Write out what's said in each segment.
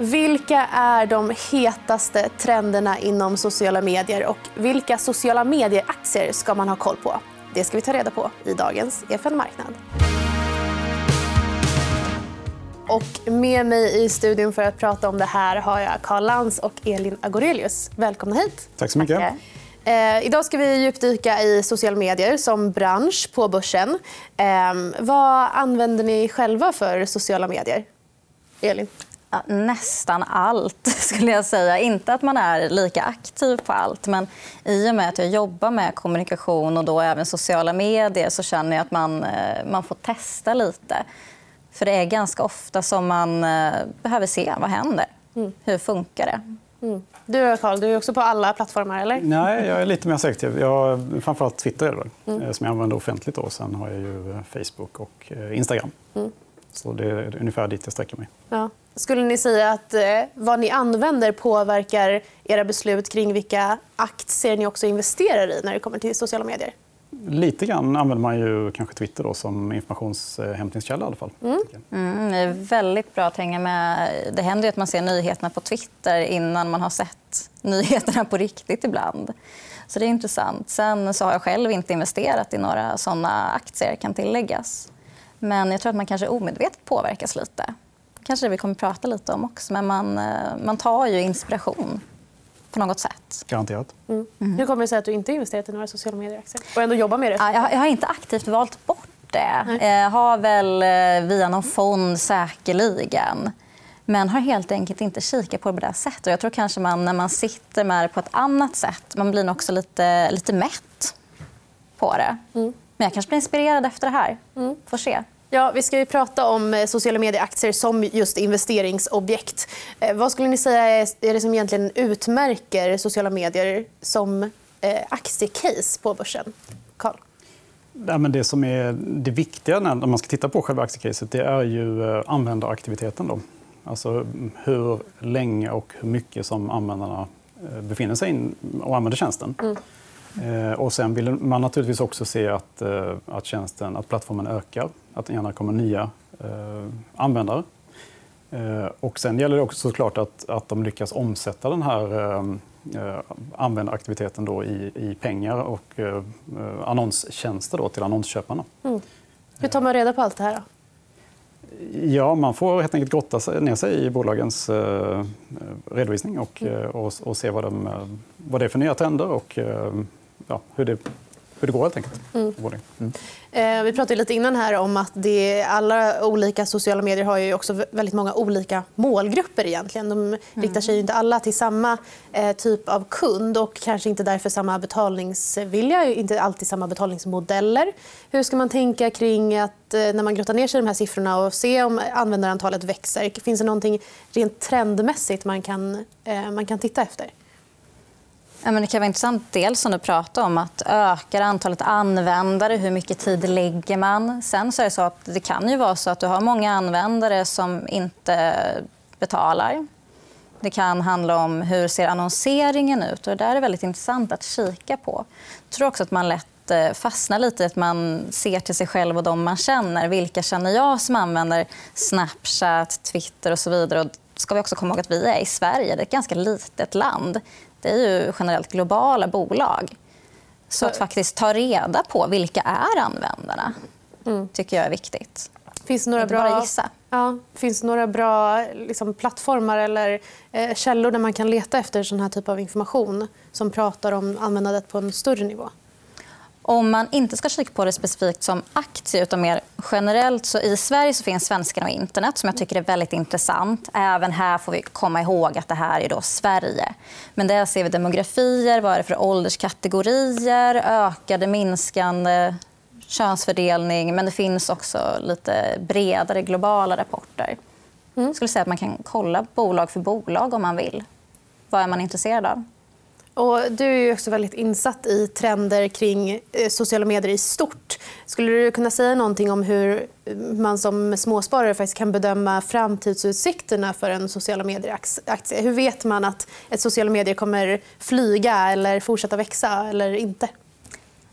Vilka är de hetaste trenderna inom sociala medier och vilka sociala medier-aktier ska man ha koll på? Det ska vi ta reda på i dagens EFN Marknad. Och med mig i studion för att prata om det här har jag Karl Lans och Elin Agorelius. Välkomna hit. Tack så mycket. Tack. Eh, idag ska vi djupdyka i sociala medier som bransch på börsen. Eh, vad använder ni själva för sociala medier? Elin? Ja, nästan allt, skulle jag säga. Inte att man är lika aktiv på allt. Men i och med att jag jobbar med kommunikation och då även sociala medier så känner jag att man, eh, man får testa lite. För Det är ganska ofta som man eh, behöver se vad händer. Mm. Hur funkar det? Mm. Du, Carl, du är också på alla plattformar? eller? Nej, jag är lite mer selektiv. Jag, framförallt Twitter är det, mm. Eh, som jag använder offentligt. Då. Sen har jag ju Facebook och Instagram. Mm. Så det är ungefär dit jag sträcker mig. Ja. Skulle ni säga att eh, vad ni använder påverkar era beslut kring vilka aktier ni också investerar i när det kommer till sociala medier? Lite grann använder man ju kanske Twitter då, som informationshämtningskälla. I alla fall. Mm. Mm, det är väldigt bra att hänga med. Det händer att man ser nyheterna på Twitter innan man har sett nyheterna på riktigt ibland. Så det är intressant. Sen så har jag själv inte investerat i några såna aktier. kan tilläggas. Men jag tror att man kanske omedvetet påverkas lite. Kanske det vi kommer att prata lite om också. Men man, eh, man tar ju inspiration på något sätt. Garanterat. Mm. Mm. Hur kommer det sig att du inte investerat i några sociala medieaktier och ändå jobbar med det? Jag har inte aktivt valt bort det. Jag har väl eh, via någon fond säkerligen. Men har helt enkelt inte kikat på det på det sättet. Jag tror kanske man, när man sitter med det på ett annat sätt man blir också lite, lite mätt på det. Mm. Men jag kanske blir inspirerad efter det här. Mm. Får se. Ja, vi ska ju prata om eh, sociala medieaktier som just investeringsobjekt. Eh, vad skulle ni säga är det som egentligen utmärker sociala medier som eh, aktiecase på börsen? Carl? det som är det viktiga när man ska titta på själva aktiecaset det är ju användaraktiviteten. Då. Alltså hur länge och hur mycket som användarna befinner sig och använder tjänsten. Mm. Och sen vill man naturligtvis också se att, att, tjänsten, att plattformen ökar, att det gärna kommer nya eh, användare. Och sen gäller det också såklart att, att de lyckas omsätta den här eh, användaraktiviteten då i, i pengar och eh, annonstjänster då till annonsköparna. Mm. Hur tar man reda på allt det här? Då? Ja, man får helt enkelt grotta ner sig i bolagens eh, redovisning och, mm. och, och, se vad, de, vad det är för nya trender och ja, hur, det, hur det går. Helt enkelt. Mm. Mm. Eh, vi pratade lite innan här om att det, alla olika sociala medier har ju också väldigt många olika målgrupper. egentligen. De mm. riktar sig inte alla till samma eh, typ av kund och kanske inte därför samma betalningsvilja, inte alltid samma betalningsmodeller. Hur ska man tänka kring att eh, när man grottar ner sig i de här siffrorna och se om användarantalet växer? Finns det någonting rent trendmässigt man kan, eh, man kan titta efter? Ja, men det kan vara intressant dels som du pratar om att öka antalet användare. Hur mycket tid lägger man? Sen så är det så att det kan ju vara så att du har många användare som inte betalar. Det kan handla om hur ser annonseringen ut. Och det där är väldigt intressant att kika på. Jag tror också att man lätt eh, fastnar lite i att man ser till sig själv och de man känner. Vilka känner jag som använder Snapchat, Twitter och så vidare? Och ska vi också komma ihåg att vi är i Sverige. Det är ett ganska litet land det är ju generellt globala bolag. Så att faktiskt ta reda på vilka är användarna mm. tycker jag är viktigt. Finns det några Inte bra... bara gissa. Ja, finns det några bra liksom, plattformar eller eh, källor där man kan leta efter sån här typ av information som pratar om användandet på en större nivå? Om man inte ska kika på det specifikt som aktie utan mer generellt så i Sverige så finns Svenskarna och internet som jag tycker är väldigt intressant. Även här får vi komma ihåg att det här är då Sverige. Men där ser vi demografier, vad är det för ålderskategorier, ökade, minskande könsfördelning. Men det finns också lite bredare globala rapporter. Mm. Jag skulle säga att man kan kolla bolag för bolag om man vill. Vad är man intresserad av? Och du är också väldigt insatt i trender kring eh, sociala medier i stort. Skulle du kunna säga någonting om hur man som småsparare faktiskt kan bedöma framtidsutsikterna för en sociala medier-aktie? Hur vet man att ett sociala medier kommer flyga eller fortsätta växa eller inte?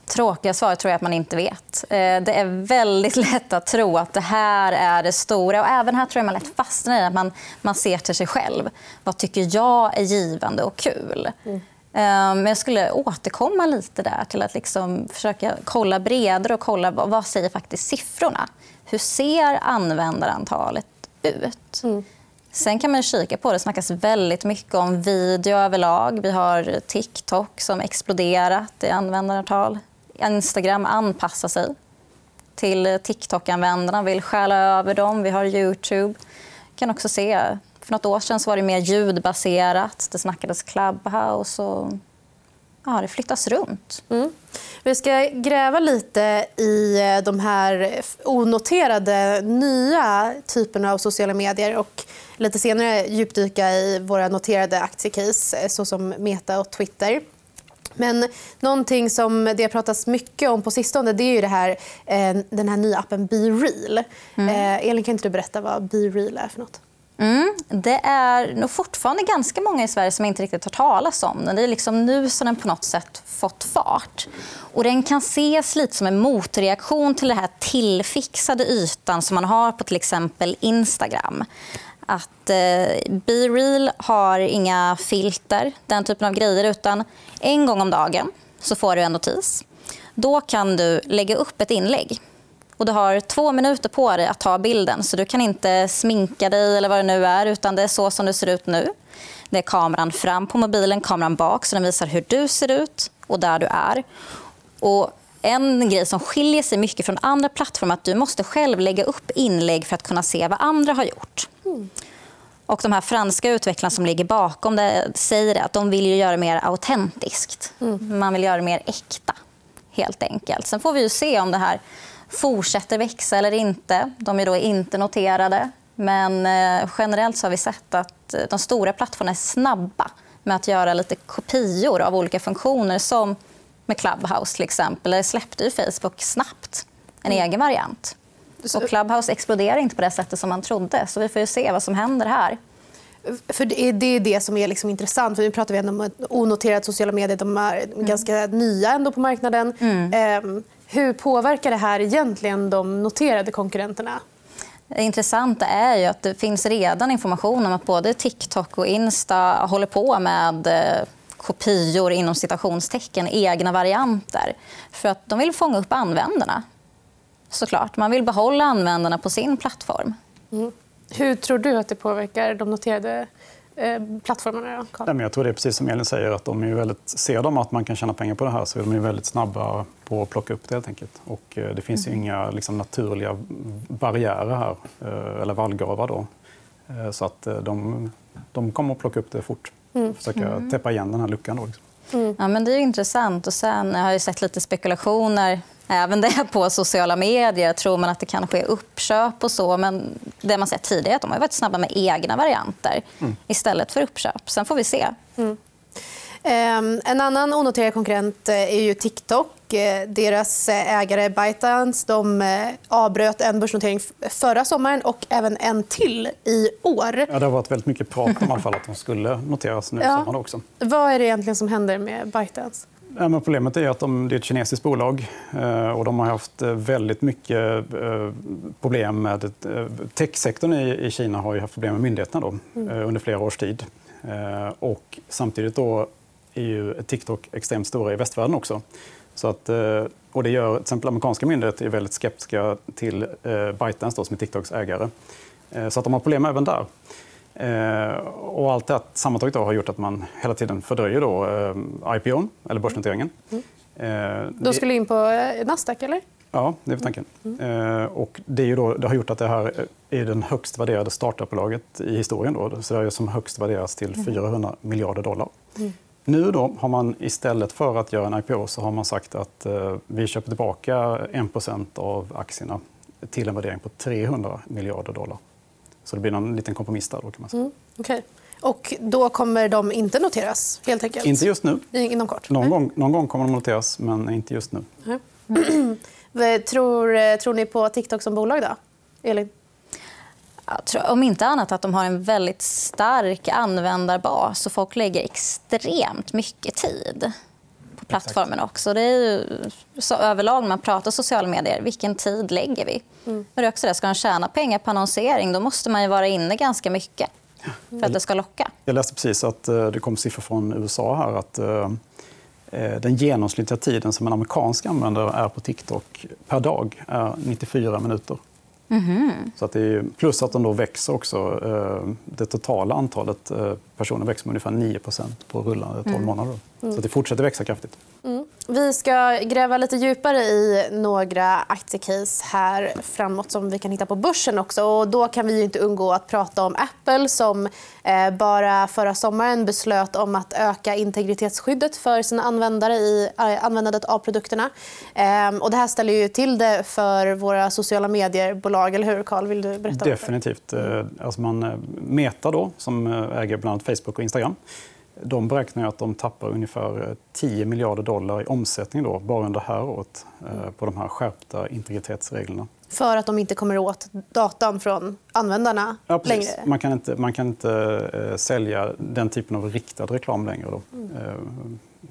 Tråkiga svaret tror jag att man inte vet. Eh, det är väldigt lätt att tro att det här är det stora. Och även här tror jag man lätt fastnar i att man, man ser till sig själv. Vad tycker jag är givande och kul? Mm. Men jag skulle återkomma lite där till att liksom försöka kolla bredare och kolla vad, vad säger faktiskt siffrorna. Hur ser användarantalet ut? Mm. Sen kan man kika på det. Det snackas väldigt mycket om video överlag. Vi har TikTok som exploderat i användarantal. Instagram anpassar sig till TikTok-användarna, vill stjäla över dem. Vi har Youtube. Vi kan också se, för något år sedan var det mer ljudbaserat. Det snackades Clubhouse och ja, det flyttas runt. Mm. Vi ska gräva lite i eh, de här onoterade nya typerna av sociala medier och lite senare djupdyka i våra noterade aktiecase eh, såsom Meta och Twitter. Men någonting som det har pratats mycket om på sistone det är ju det här, eh, den här nya appen BeReal. Mm. Eh, Elin, kan inte du berätta vad BeReal är för något? Mm, det är nog fortfarande ganska många i Sverige som inte riktigt har talas om den. Det är liksom nu som den på något sätt fått fart. Och den kan ses lite som en motreaktion till den här tillfixade ytan som man har på till exempel Instagram att eh, Be Real har inga filter, den typen av grejer. utan En gång om dagen så får du en notis. Då kan du lägga upp ett inlägg. Och du har två minuter på dig att ta bilden. Så Du kan inte sminka dig eller vad det nu är. utan Det är så som du ser ut nu. Det är kameran fram på mobilen, kameran bak. så Den visar hur du ser ut och där du är. Och en grej som skiljer sig mycket från andra plattformar är att du måste själv lägga upp inlägg för att kunna se vad andra har gjort. Mm. Och de här franska utvecklarna som ligger bakom det säger att de vill göra det mer autentiskt. Mm. Man vill göra det mer äkta, helt enkelt. Sen får vi ju se om det här fortsätter växa eller inte. De är då inte noterade. Men eh, generellt så har vi sett att de stora plattformarna är snabba med att göra lite kopior av olika funktioner som med Clubhouse till exempel. Där släppte ju Facebook snabbt en mm. egen variant. Och Clubhouse exploderar inte på det sättet som man trodde. Så vi får se vad som händer här. För det är det som är liksom intressant. För nu pratar vi om onoterade sociala medier. De är mm. ganska nya ändå på marknaden. Mm. Hur påverkar det här egentligen de noterade konkurrenterna? Det intressanta är ju att det finns redan information om att både TikTok och Insta håller på med eh, kopior inom citationstecken, egna varianter. För att de vill fånga upp användarna. Såklart. Man vill behålla användarna på sin plattform. Mm. Hur tror du att det påverkar de noterade eh, plattformarna? Nej, jag tror det är precis som Elin säger. att de är väldigt, Ser de att man kan tjäna pengar på det här så är de väldigt snabba på att plocka upp det. Helt enkelt. Och, eh, det finns mm. inga liksom, naturliga barriärer här, eh, eller vallgravar. Då. Så att de, de kommer att plocka upp det fort mm. försöka mm. täppa igen den här luckan. Då, liksom. mm. ja, men det är intressant. Och sen har jag sett lite spekulationer även det på sociala medier. Tror man att det kan ske uppköp och så. Men det man sett tidigare är att de har varit snabba med egna varianter mm. istället för uppköp. Sen får vi se. Mm. Ehm, en annan onoterad konkurrent eh, är ju TikTok. Eh, deras eh, ägare ByteDance de avbröt en börsnotering förra sommaren och även en till i år. Ja, det har varit väldigt mycket prat om att de skulle noteras nu i ja. sommar också. Vad är det egentligen som händer med ByteDance? Ja, men problemet är att de, det är ett kinesiskt bolag och de har haft väldigt mycket problem med... Techsektorn i Kina har haft problem med myndigheterna då, mm. under flera års tid. Och samtidigt då är ju TikTok extremt stora i västvärlden också. Så att, eh, och det gör till exempel amerikanska myndigheter är väldigt skeptiska till eh, ByteDance då, som är TikToks ägare. Eh, så att de har problem även där. Och allt det sammantaget då har gjort att man hela tiden fördröjer då, IPO, eller börsnoteringen. Mm. Då skulle in på Nasdaq, eller? Ja, det är tanken. Mm. Och det, är ju då, det har gjort att det här är det högst värderade startupbolaget i historien. Då. Är som högst värderas till 400 mm. miljarder dollar. Mm. Nu då har man istället för att göra en IPO så har man sagt att eh, vi köper tillbaka 1% av aktierna till en värdering på 300 miljarder dollar. Så det blir en liten kompromiss där. Då, kan man säga. Mm, okay. Och då kommer de inte noteras? helt enkelt? Inte just nu. Inom kort? Någon, gång, någon gång kommer de noteras, men inte just nu. Mm. tror, eh, tror ni på TikTok som bolag? då? Elin? tror, om inte annat att de har en väldigt stark användarbas och folk lägger extremt mycket tid plattformen också. Det är ju så överlag när man pratar sociala medier, vilken tid lägger vi? Mm. Men det också det, ska man tjäna pengar på annonsering då måste man ju vara inne ganska mycket för att det ska locka. Jag läste precis att eh, det kom siffror från USA här att eh, eh, den genomsnittliga tiden som en amerikansk användare är på TikTok per dag är 94 minuter. Mm. Så att det är, plus att de då växer också. Det totala antalet personer växer med ungefär 9% på rullande 12 mm. månader. Mm. Så det fortsätter växa kraftigt. Vi ska gräva lite djupare i några aktiecase här framåt som vi kan hitta på börsen också. Och då kan vi inte undgå att prata om Apple som eh, bara förra sommaren beslöt om att öka integritetsskyddet för sina användare i eh, användandet av produkterna. Ehm, och det här ställer ju till det för våra sociala medier-bolag. Eller hur, Carl? Vill du berätta? Definitivt. Eh, alltså man, Meta, då, som äger bland annat Facebook och Instagram de beräknar att de tappar ungefär 10 miljarder dollar i omsättning då, bara under det här året eh, på de här skärpta integritetsreglerna. För att de inte kommer åt datan från användarna ja, längre? Man kan inte, man kan inte eh, sälja den typen av riktad reklam längre. Då, mm. eh,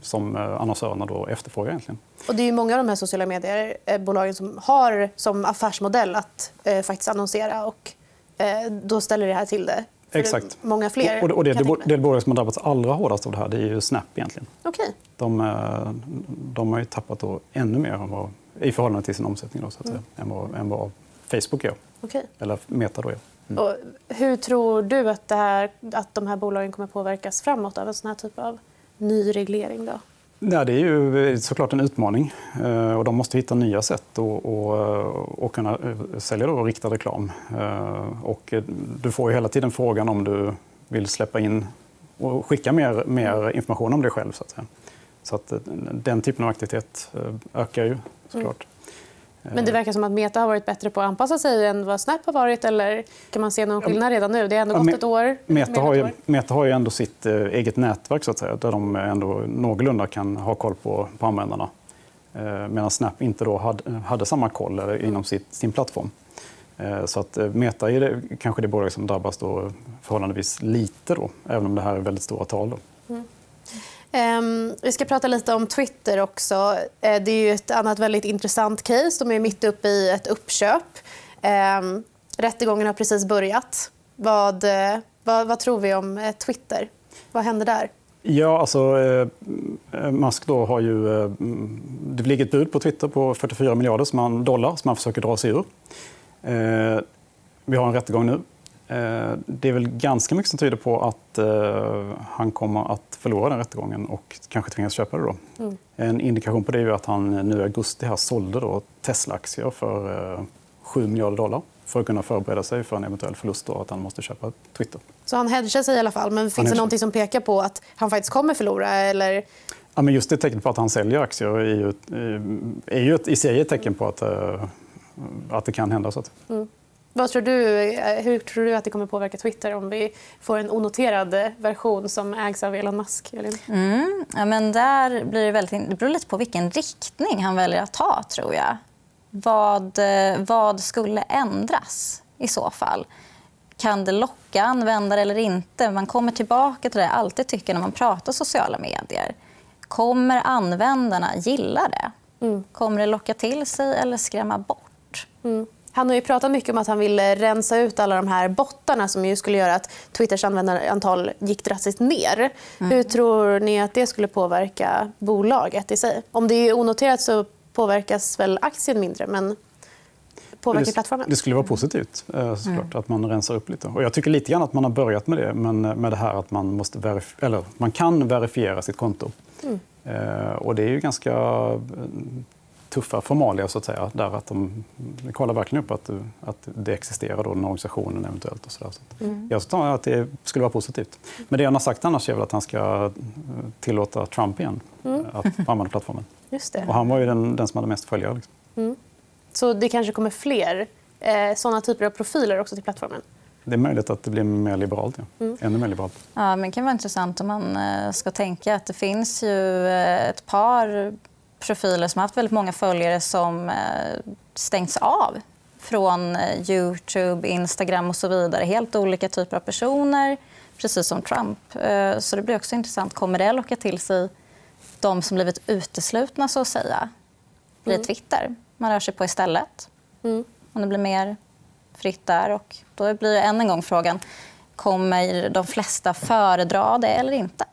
som eh, annonsörerna då efterfrågar. Egentligen. Och det är många av de här sociala mediebolagen som har som affärsmodell att eh, faktiskt annonsera. Och, eh, då ställer det här till det Exakt. många fler. Och, och det, det, det bolag som har drabbats allra hårdast av det här det är ju Snap. egentligen. Okay. De, eh, de har ju tappat då ännu mer än vad, i förhållande till sin omsättning då, så att säga, mm. än, vad, än vad Facebook gör. Okay. Eller Meta. Då, ja. Mm. Och hur tror du att, det här, att de här bolagen kommer påverkas framåt av en sån här typ av ny reglering? Då? Ja, det är ju såklart en utmaning. Eh, och de måste hitta nya sätt att kunna eh, sälja då riktad reklam. Eh, och du får hela tiden frågan om du vill släppa in och skicka mer, mer information om dig själv. Så att, säga. Så att den typen av aktivitet ökar ju såklart. Mm. Men det verkar som att Meta har varit bättre på att anpassa sig än vad Snap har varit. Eller kan man se någon skillnad redan nu? Det har ändå gått ett år. Meta har ju, Meta har ju ändå sitt eh, eget nätverk så att säga, där de ändå någorlunda kan ha koll på, på användarna. Eh, medan Snap inte då hade, hade samma koll eller, inom sitt, sin plattform. Eh, så att Meta är det, kanske det bolag som drabbas då förhållandevis lite, då, även om det här är väldigt stora tal. Då. Ehm, vi ska prata lite om Twitter också. Eh, det är ett annat väldigt intressant case. De är mitt uppe i ett uppköp. Ehm, rättegången har precis börjat. Vad, eh, vad, vad, tror vi om eh, Twitter? Vad händer där? Ja, alltså, eh, Musk då har ju... Eh, det ligger ett bud på Twitter på 44 miljarder dollar som han försöker dra sig ur. Eh, vi har en rättegång nu. Eh, det är väl ganska mycket som tyder på att eh, han kommer att förlora den rättegången och kanske tvingas köpa det. Då. Mm. En indikation på det är att han nu i augusti här sålde då Tesla-aktier för 7 eh, miljarder dollar för att kunna förbereda sig för en eventuell förlust och att han måste köpa Twitter. Så han hedgar sig i alla fall. Men finns det något som pekar på att han faktiskt kommer förlora? Eller... Ja, men just det tecknet på att han säljer aktier är ju, är ju ett, i sig ett tecken på att, att det kan hända. Så att... Mm. Vad tror du, eh, hur tror du att det kommer påverka Twitter om vi får en onoterad version som ägs av Elon Musk? Mm. Ja, men där blir det, väldigt, det beror lite på vilken riktning han väljer att ta. tror jag. Vad, eh, vad skulle ändras i så fall? Kan det locka användare eller inte? Man kommer tillbaka till det jag alltid tycker när man pratar sociala medier. Kommer användarna gilla det? Mm. Kommer det locka till sig eller skrämma bort? Mm. Han har ju pratat mycket om att han vill rensa ut alla de här bottarna som ju skulle göra att Twitters användarantal gick drastiskt ner. Mm. Hur tror ni att det skulle påverka bolaget i sig? Om det är onoterat så påverkas väl aktien mindre, men påverkar plattformen? Det skulle vara positivt eh, såklart, mm. att man rensar upp lite. Och jag tycker lite grann att man har börjat med det, men med det här att man, måste verif- eller, man kan verifiera sitt konto. Mm. Eh, och det är ju ganska tuffa formalia så att säga. Där att de kollar verkligen upp att, att det existerar då, den organisationen eventuellt. Och så där. Så mm. Jag tror att det skulle vara positivt. Men det han har sagt annars är väl att han ska tillåta Trump igen mm. att använda plattformen. Just det. Och han var ju den, den som hade mest följare. Liksom. Mm. Så det kanske kommer fler eh, såna typer av profiler också till plattformen? Det är möjligt att det blir mer liberalt. Ja. Mm. Ännu mer liberalt. Ja, men det kan vara intressant om man eh, ska tänka att det finns ju eh, ett par profiler som har haft väldigt många följare som eh, stängts av från eh, Youtube, Instagram och så vidare. Helt olika typer av personer, precis som Trump. Eh, så det blir också intressant. Kommer det locka till sig de som blivit uteslutna så att säga blir Mm. Twitter. Man rör sig på istället. Mm. Om det blir mer fritt där. Och då blir än en gång frågan kommer de flesta föredra det eller inte.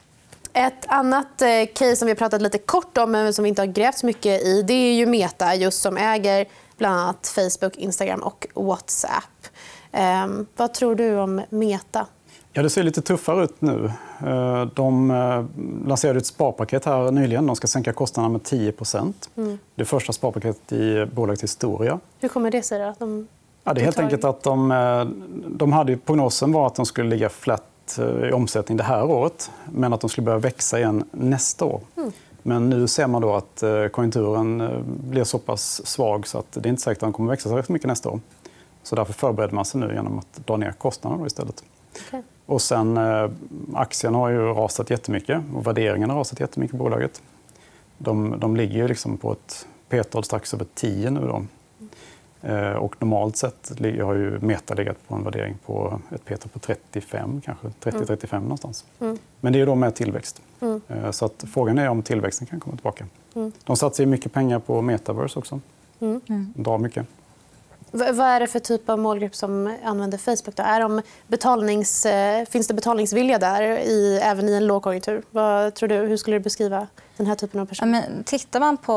Ett annat eh, case som vi har pratat lite kort om men som vi inte har grävt så mycket i det är ju Meta just som äger bland annat Facebook, Instagram och Whatsapp. Ehm, vad tror du om Meta? Ja, det ser lite tuffare ut nu. Eh, De eh, lanserade ett sparpaket här nyligen. De ska sänka kostnaderna med 10% Det första sparpaketet i bolagets historia. Hur kommer det sig? Då? att De... Ja, det är helt enkelt att de, eh, de hade prognosen var att de skulle ligga flat eh, i omsättning det här året men att de skulle börja växa igen nästa år. Men nu ser man då att eh, konjunkturen eh, blir så pass svag så att det är inte säkert att de kommer växa så mycket nästa år. Så därför förbereder man sig nu genom att dra ner kostnaderna istället. Okej. Och sen, aktien har ju rasat jättemycket och värderingen har rasat jättemycket i bolaget. De, de ligger ju liksom på ett P-tal strax över 10 nu. Då. Eh, och normalt sett har ju Meta legat på en värdering på ett P-tal på 35, kanske 30-35 någonstans. Mm. Men det är ju då med tillväxt. Mm. Eh, så att frågan är om tillväxten kan komma tillbaka. De satsar ju mycket pengar på metaverse också. Mm. De drar mycket. Vad är det för typ av målgrupp som använder Facebook? Då? Är de betalnings, eh, finns det betalningsvilja där i, även i en lågkonjunktur? Vad tror du? Hur skulle du beskriva den här typen av Ja, personer? men tittar man på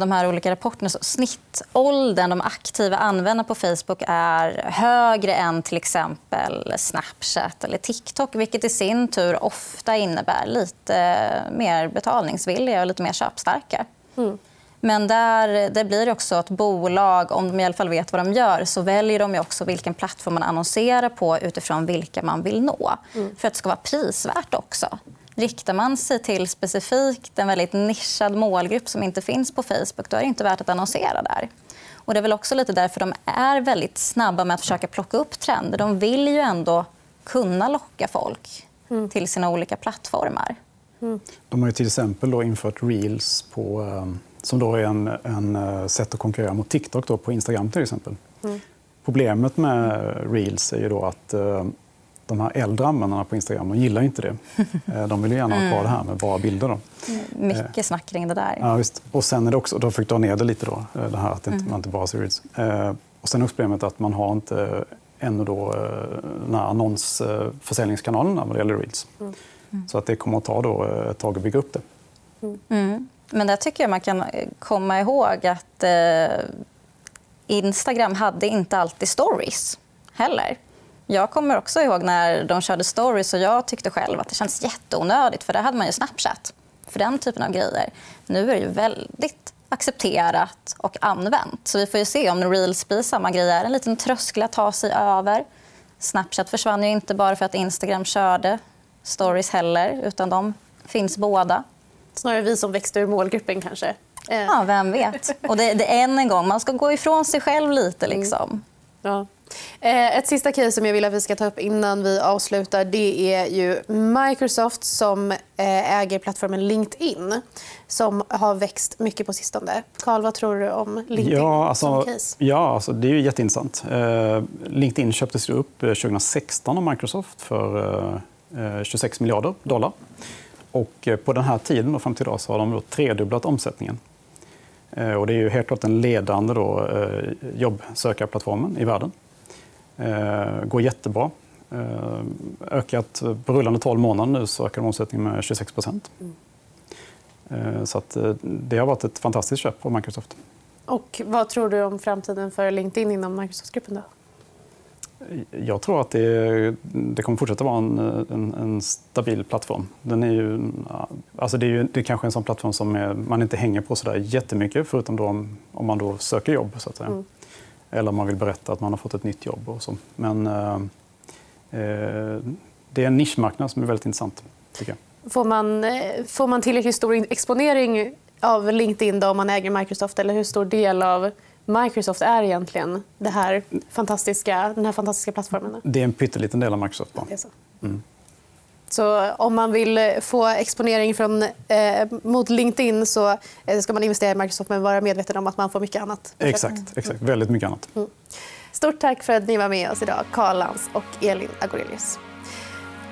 de här olika rapporterna så snittåldern de aktiva användarna på Facebook är högre än till exempel Snapchat eller TikTok vilket i sin tur ofta innebär lite mer betalningsvilja och lite mer köpstarka. Mm. Men där, det blir också att bolag, om de i alla fall vet vad de gör så väljer de också vilken plattform man annonserar på utifrån vilka man vill nå. För att det ska vara prisvärt också. Riktar man sig till specifikt en väldigt nischad målgrupp som inte finns på Facebook då är det inte värt att annonsera där. Och det är väl också lite därför de är väldigt snabba med att försöka plocka upp trender. De vill ju ändå kunna locka folk till sina olika plattformar. De har ju till exempel infört reels på, eh, som då är en, en eh, sätt att konkurrera mot TikTok då på Instagram till exempel. Problemet med reels är ju då att eh, de här äldre användarna på Instagram de gillar inte det. Eh, De vill ju gärna ha kvar det här med bara bilder. Då. Mycket snack kring det där. Ja, visst. Och sen är det också, de fick dra ner det lite då, eh, det här att inte, man inte bara ser reels. Eh, Och sen är också problemet att man har inte ännu då eh, den här annonsförsäljningskanalerna vad det gäller reels. Så att det kommer att ta då eh, ett tag att bygga upp det. Mm. Men där tycker jag man kan eh, komma ihåg att eh, Instagram hade inte alltid stories heller. Jag kommer också ihåg när de körde stories och jag tyckte själv att det kändes jätteonödigt för där hade man ju Snapchat för den typen av grejer. Nu är det ju väldigt accepterat och använt. Så vi får ju se om Reels blir samma grej. är en liten tröskel att ta sig över. Snapchat försvann ju inte bara för att Instagram körde stories heller utan de finns båda. Snarare vi som växte ur målgruppen kanske. Eh, Ja, vem vet? Och det, det är än en gång, man ska gå ifrån sig själv lite. Liksom. Ja. Eh, Ett sista case som jag vill att vi ska ta upp innan vi avslutar det är ju Microsoft som eh, äger plattformen LinkedIn som har växt mycket på sistone. Karl, vad tror du om LinkedIn Ja, som alltså, case? ja alltså, det är ju jätteintressant. Eh, LinkedIn köptes upp eh, 2016 av Microsoft för eh, Eh, 26 miljarder dollar. Och eh, på den här tiden, fram till idag, så har de då tredubblat omsättningen. Eh, och det är ju helt klart den ledande då, jobbsökarplattformen i världen. Det går jättebra. Ökat på rullande 12 månader nu så ökar omsättningen med 26 procent. Så att, det har varit ett fantastiskt köp av Microsoft. Och vad tror du om framtiden för LinkedIn inom Microsoft-gruppen? Då? Jag tror att det, det kommer fortsätta vara en, en, en stabil plattform. Den är ju, alltså det är ju det är kanske en sån plattform som är, man inte hänger på så där jättemycket förutom då om, om man då söker jobb. Så att säga. Mm. Eller om man vill berätta att man har fått ett nytt jobb. Och så. Men eh, eh, det är en nischmarknad som är väldigt intressant. Tycker jag. Får man, eh, får man tillräckligt stor exponering av LinkedIn då om man äger Microsoft? Eller hur stor del av Microsoft är egentligen det här fantastiska, den här fantastiska plattformen? Det är en pytteliten del av Microsoft. Det är så. Så om man vill få exponering från, eh, mot LinkedIn så eh, ska man investera i Microsoft men vara medveten om att man får mycket annat. Exakt, exakt. Väldigt mycket annat. Stort tack för att ni var med oss idag, Karl Lantz och Elin Agorelius.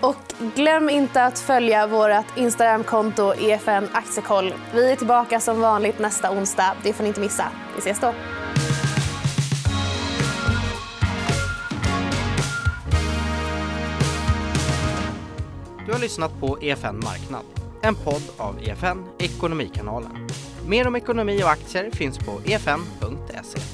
Och glöm inte att följa vårt Instagramkonto EFN Aktiekoll. Vi är tillbaka som vanligt nästa onsdag. Det får ni inte missa. Vi ses då. Du har lyssnat på EFN Marknad, en podd av EFN Ekonomikanalen. Mer om ekonomi och aktier finns på efn.se.